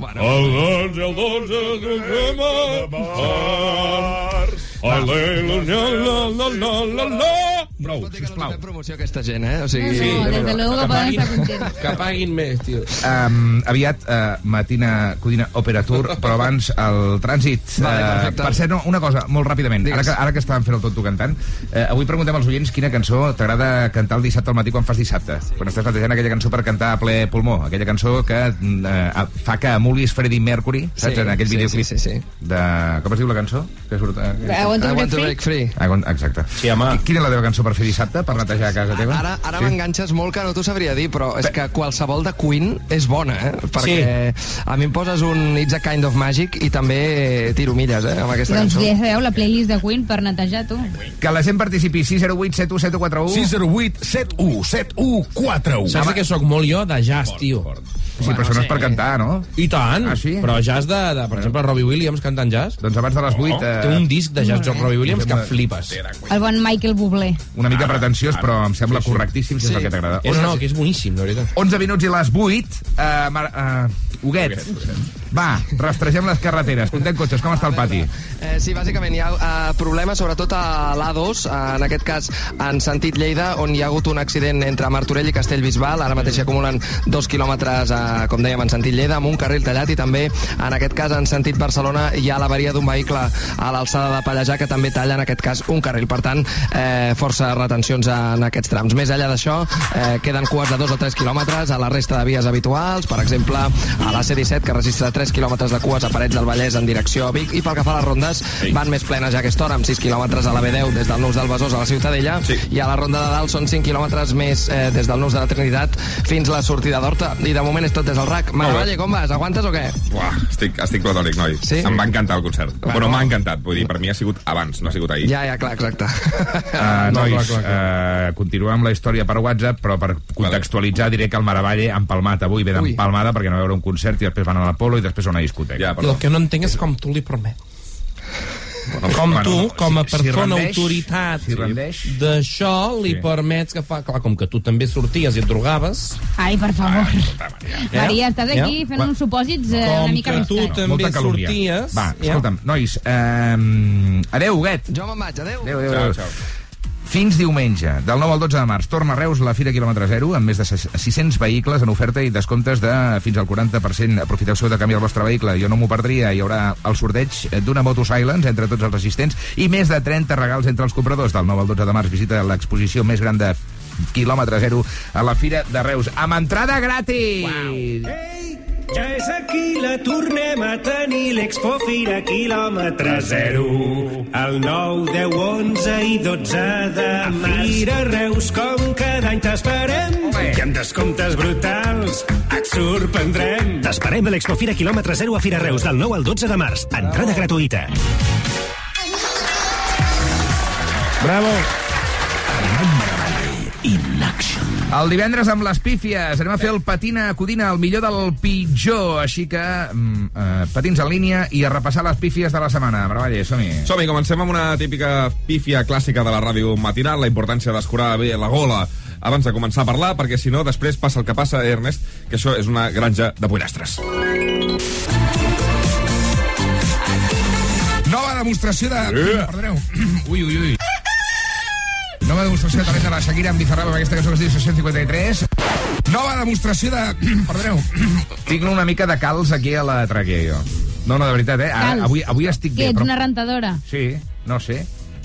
Bueno. El 12, el 12 de març. Aleluia, la, la, la, la, la. Prou, sisplau. promoció aquesta gent, eh? O sigui... Sí, No, desde luego que poden paguin, estar contents. que paguin més, tio. Um, aviat, uh, Matina Codina Opera Tour, però abans el trànsit. Vale, Eh, per cert, no, una cosa, molt ràpidament. Ara que, ara que estàvem fent el tonto cantant, eh, avui preguntem als oients quina cançó t'agrada cantar el dissabte al matí quan fas dissabte. Quan estàs netejant aquella cançó per cantar a ple pulmó. Aquella cançó que eh, fa que emulis Freddie Mercury, saps? Sí, en aquell sí, videoclip sí, sí, sí. de... Com es diu la cançó? Que surt, eh, I want to I break want to free? break free. Ah, con- exacte. Sí, home. I Quina és la teva cançó per fer dissabte, per netejar a casa teva? Ara, ara Sí? m'enganxes molt que no t'ho sabria dir, però és que qualsevol de Queen és bona, eh? Perquè a mi em poses un It's a Kind of Magic i també tiro milles, eh? Amb aquesta Doncs cançó. ja sabeu, la playlist de Queen per netejar, tu. Que la gent participi 608 717141 608 71 7141 Saps que sóc molt jo de jazz, tio? Sí, però això no és per cantar, no? I tant. Ah, sí? Però jazz de, de, per exemple, Robbie Williams cantant jazz. Doncs abans de les 8... Eh, Té un disc de jazz Robbie Williams que flipes. El bon Michael Bublé. Una mica pretensiós, però em sembla correctíssim, si és el que t'agrada. És, no, que és boníssim, de veritat. 11 minuts i les 8. Uh, Mar uh, Huguet, va, rastregem les carreteres. Contem cotxes, com està el pati? Eh, sí, bàsicament hi ha uh, problemes sobretot a l'A2, uh, en aquest cas en sentit Lleida, on hi ha hagut un accident entre Martorell i Castellbisbal, ara mateix acumulen dos quilòmetres, uh, com dèiem, en sentit Lleida, amb un carril tallat i també, en aquest cas, en sentit Barcelona, hi ha l'avaria d'un vehicle a l'alçada de Pallejà que també talla, en aquest cas, un carril. Per tant, eh, força retencions en aquests trams. Més enllà d'això, eh, queden cues de dos o tres quilòmetres a la resta de vies habituals, per exemple, a la C-17, que registra 3 quilòmetres de cues a Parets del Vallès en direcció a Vic, i pel que fa a les rondes, van més plenes ja a aquesta hora, amb 6 quilòmetres a la B10 des del Nus del Besòs a la Ciutadella, sí. i a la ronda de dalt són 5 quilòmetres més eh, des del Nus de la Trinitat fins a la sortida d'Horta. I de moment és tot des del RAC. Marc Valle, com vas? Aguantes o què? Buah, estic, estic platònic, noi. Sí? Em va encantar el concert. Bueno, no. m'ha encantat. Vull dir, per mi ha sigut abans, no ha sigut ahir. Ja, ja, clar, exacte. Uh, No, nois, clar, clar, uh, continuem amb la història per WhatsApp, però per contextualitzar diré que el Maravalle ha empalmat avui, ve d'empalmada perquè no va veure un concert i després van a l'Apolo i després a una discoteca. Ja, I el que no entenc és com tu li permet. Com bueno, tu, com a si- si persona rendeix, autoritat si rendeix. d'això, li Sí. permets que fa... Clar, com que tu també sorties i et drogaves... Ai, per favor. Maria, estàs aquí Ja? fent uns supòsits eh, Com una mica que tu arriscats. també sorties... Va, ja? escolta'm, nois, um, adeu, Huguet. Jo me'n vaig, adeu. Adéu, adéu, adéu. Fins diumenge, del 9 al 12 de març, torna a Reus la Fira Kilòmetre Zero, amb més de 600 vehicles en oferta i descomptes de fins al 40%. Aprofiteu-se de canviar el vostre vehicle, jo no m'ho perdria. Hi haurà el sorteig d'una Moto Silence entre tots els assistents i més de 30 regals entre els compradors. Del 9 al 12 de març visita l'exposició més gran de quilòmetre zero a la Fira de Reus, amb entrada gratis! Wow. Ja és aquí, la tornem a tenir, l'Expo Fira quilòmetre zero. El 9, 10, 11 i 12 de març. Fira Reus, com cada any t'esperem. I amb descomptes brutals et sorprendrem. T'esperem a l'Expo Fira quilòmetre zero a Fira Reus, del 9 al 12 de març. Entrada gratuïta. Bravo! El divendres amb les pífies anem a fer el patina acudina, el millor del pitjor. Així que mm, eh, patins en línia i a repassar les pífies de la setmana. Bravalle, som-hi. Som-hi, comencem amb una típica pífia clàssica de la ràdio matinal, la importància d'escurar bé la gola abans de començar a parlar, perquè si no, després passa el que passa, Ernest, que això és una granja de pollastres. Nova demostració de... Perdoneu. Ui, ui, ui. Nova demostració de talent de la Shakira amb Bizarrap amb aquesta cançó que es diu 653. Nova demostració de... Perdoneu. Tinc una mica de calç aquí a la tràquea, jo. No, no, de veritat, eh? Ara, Calç? avui, avui estic Que bé, ets però... una rentadora. Sí, no sé.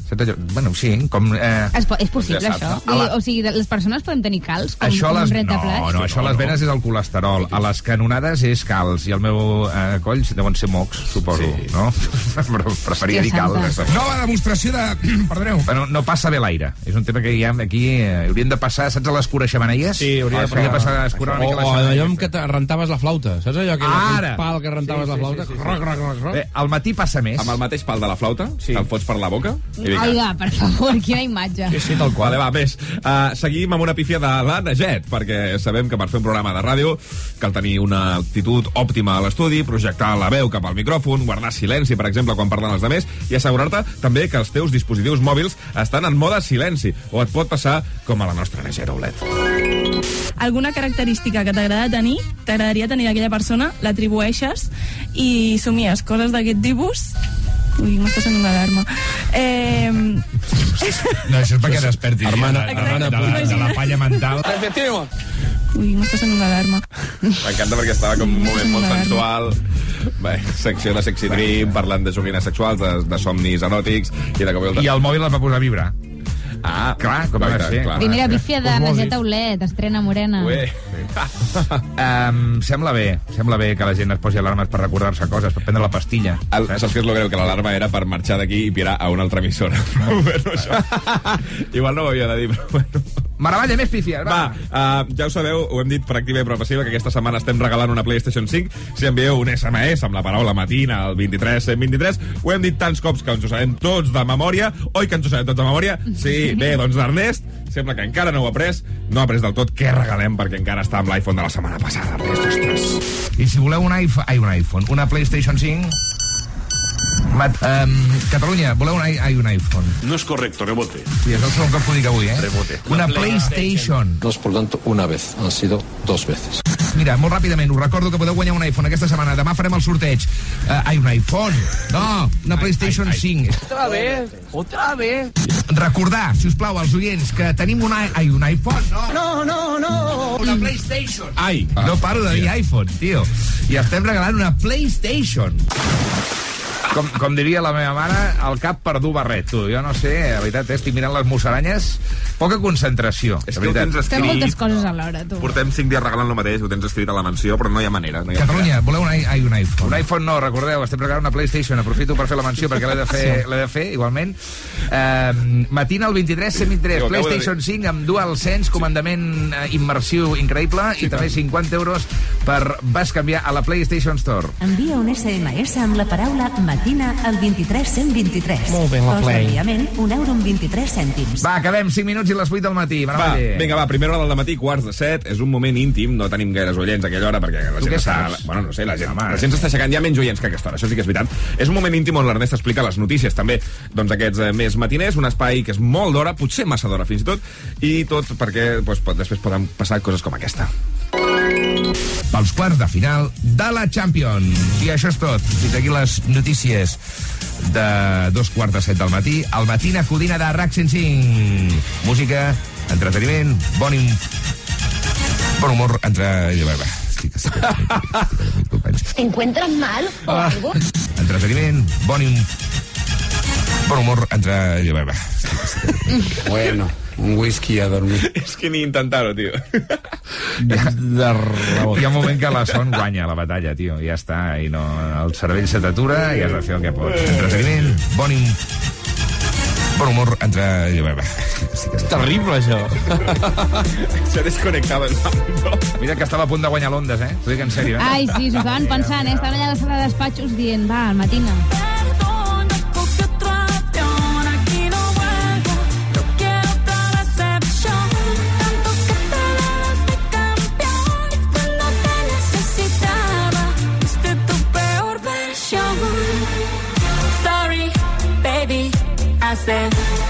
Sento allò- Bueno, sí, com... Eh... Es po és possible, Ja saps, això? no? La- I, o sigui, de- les persones podem tenir calç com, Això a com les... un No, no, això a les venes és el colesterol. A les canonades és calç. I el meu eh, coll deuen ser mocs, suposo, sí. no? Però preferia dir calç. santa. Nova demostració de... Perdoneu. Bueno, no passa bé l'aire. És un tema que hi ha aquí... Eh, hauríem de passar, saps, a l'escura xemeneies? Sí, hauria de de passar a escurar una O, mica o les allò què te rentaves la flauta. Saps allò que Ara! el pal que rentaves la flauta? Roc, roc, roc, roc. Eh, al matí passa més. Amb el mateix pal de la flauta, sí. te'l fots per la boca i vinga. Ai, va, per favor, quina imatge. Sí, tal qual. Vale, va, més. Uh, seguim amb una pífia de la Neget, perquè sabem que per fer un programa de ràdio cal tenir una actitud òptima a l'estudi, projectar la veu cap al micròfon, guardar silenci, per exemple, quan parlen els demés, i assegurar-te també que els teus dispositius mòbils estan en mode silenci, o et pot passar com a la nostra Neget Oulet. alguna característica que t'agrada tenir, t'agradaria tenir d'aquella persona, l'atribueixes i somies coses d'aquest tipus Ui, m'està sonant una alarma. Eh, No, això és perquè despertis. Hermana- ja, de, hermana de, de, la, de la palla mental. Efectivo. Ui, m'està sonant l'alarma. M'encanta perquè estava com un moment molt sensual. Bé, secció de Sexy Dream, parlant de joguines sexuals, de, de somnis eròtics i de. I el mòbil el va posar a vibrar. Ah, clar, com ha de ser. Primera bífia de Najeta Olet, estrena morena. Ué. Um, sembla bé, sembla bé que la gent es posi alarmes per recordar-se coses, per prendre la pastilla. El, saps què és lo greu? Que l'alarma era per marxar d'aquí i pirar a una altra emissora. Però, bueno, això... Igual no ho havia de dir, però bueno. Maravalla, més pífies, va. Va, uh, ja ho sabeu, ho hem dit per activa i per passiva, que aquesta setmana estem regalant una PlayStation 5. Si envieu un SMS amb la paraula matina al 23 123, ho hem dit tants cops que ens ho sabem tots de memòria. Oi que ens ho sabem tots de memòria? Sí, bé, doncs l'Ernest sembla que encara no ho ha après. No ha après del tot què regalem, perquè encara està amb l'iPhone de la setmana passada. Ernest, ostres. I si voleu un iPhone, ai, un iPhone, una PlayStation 5... Mat, um, Catalunya, voleu un, i- ai, un iPhone? No es correcto, rebote. Sí, és el segon cop que ho dic avui, eh? Rebote. Una PlayStation. No es por tanto una vez, han sido dos veces. Mira, molt ràpidament, us recordo que podeu guanyar un iPhone aquesta setmana. Demà farem el sorteig. Uh, ai, un iPhone. No, una PlayStation 5. Otra vez, otra vez. Recordar, si us plau, als oients, que tenim un, ai, un iPhone. No, No, no, no. una PlayStation. Ai. No paro de dir iPhone, tio. I estem regalant una PlayStation. Com, com diria la meva mare, el cap per dur barret, tu. Jo no sé, la veritat, eh, estic mirant les musaranyes, poca concentració, És de que ho veritat. tens Fem escrit... moltes coses alhora, tu. Portem 5 dies regalant el mateix, ho tens escrit a la menció, però no hi ha manera. No hi ha Catalunya, voleu un, ai, un iPhone? Un iPhone no, recordeu, estem regalant una PlayStation. Aprofito per fer la menció perquè l'he de fer, l'he de fer igualment. Uh, matina el 23, 123, Sí, ho acabo de PlayStation 5 amb DualSense, comandament eh, immersiu increïble i també 50 euros per canviar a la PlayStation Store. Envia un SMS amb la paraula matina al 23123. Molt bé, la Cost Play. d'enviament, un euro amb 23 cèntims. Va, acabem 5 minuts i les 8 del matí. Va, vinga, va, primera hora del matí, quarts de set, és un moment íntim, no tenim gaires oients a aquella hora, perquè la Tu gent està... saps? Bueno, no sé, la gent, la gent s'està aixecant, hi ha menys oients que a aquesta hora, això sí que és veritat. És un moment íntim on l'Ernest explica les notícies, també, doncs aquests eh, més matiners, un espai que és molt d'hora, potser massa d'hora fins i tot, i tot perquè doncs, pot, després poden passar coses com aquesta. Pels quarts de final de la Champions. I això és tot. Fins aquí les notícies de dos quarts de set del matí. El matina codina de RAC 105. Música, entreteniment, bon, im... bon humor entre... Estic, estic, ¿Te encuentras mal o Ah. algo? entreteniment, bon, im... bon humor entre... Bueno, un whisky a dormir. És que ni intentar-ho, tio. De, de rebot. Hi ha un moment que la son guanya la batalla, tio. Ja està, i no, el cervell se t'atura i has de fer el que pots. Entreteniment, bon, im... bon humor entre... És terrible, això. Se desconnectava el no? Mira que estava a punt de guanyar l'Ondes, eh? T'ho dic en sèrio, eh? Ai, sí, s'ho estaven pensant, eh? Estaven allà a la sala de despatxos dient, va, al matina. dancing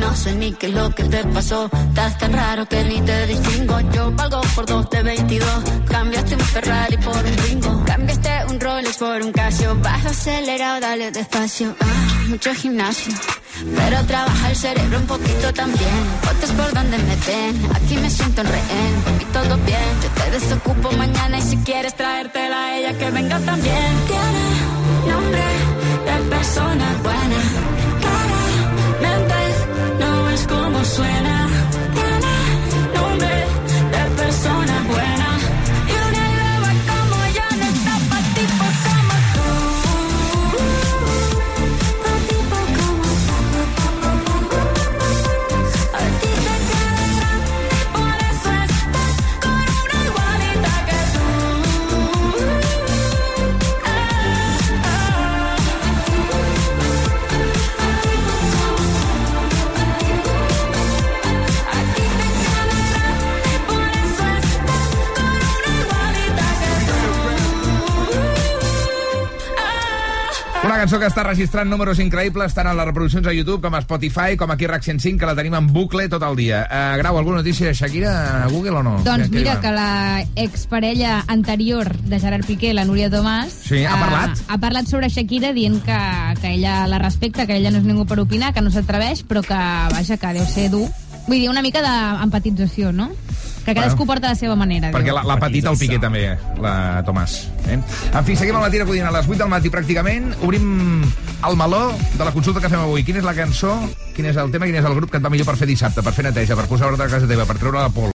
No sé ni qué es lo que te pasó. Estás tan raro que ni te distingo. Yo valgo por dos de 22. Cambiaste un Ferrari por un Ringo. Cambiaste un Rolex por un Casio. Baja acelerado, dale despacio. Ah, mucho gimnasio. Pero trabaja el cerebro un poquito también. Fotos por donde me ven. Aquí me siento en rehén. Mí todo bien. Yo te desocupo mañana y si quieres traértela a ella que venga también. Tiene nombre de persona buena. Suena. Cançó que està registrant números increïbles tant a les reproduccions a YouTube com a Spotify, com aquí a RAC 105, que la tenim en bucle tot el dia. Uh, Grau, alguna notícia de Shakira a Google o no? Doncs mira que la exparella anterior de Gerard Piqué, la Núria Tomàs... Sí, ha eh, parlat? Ha parlat sobre Shakira dient que, que ella la respecta, que ella no és ningú per opinar, que no s'atreveix, però que, vaja, que deu ser dur. Vull dir, una mica d'empatització, no? Que cadascú Bueno. porta la seva manera. Perquè la, la petita el Piqué també, la Tomàs. Eh? En fi, seguim al matí acudint a les 8 del matí pràcticament. Obrim el meló de la consulta que fem avui. Quina és la cançó, quin és el tema, quin és el grup que et va millor per fer dissabte, per fer neteja, per posar ordre a casa teva, per treure la pol.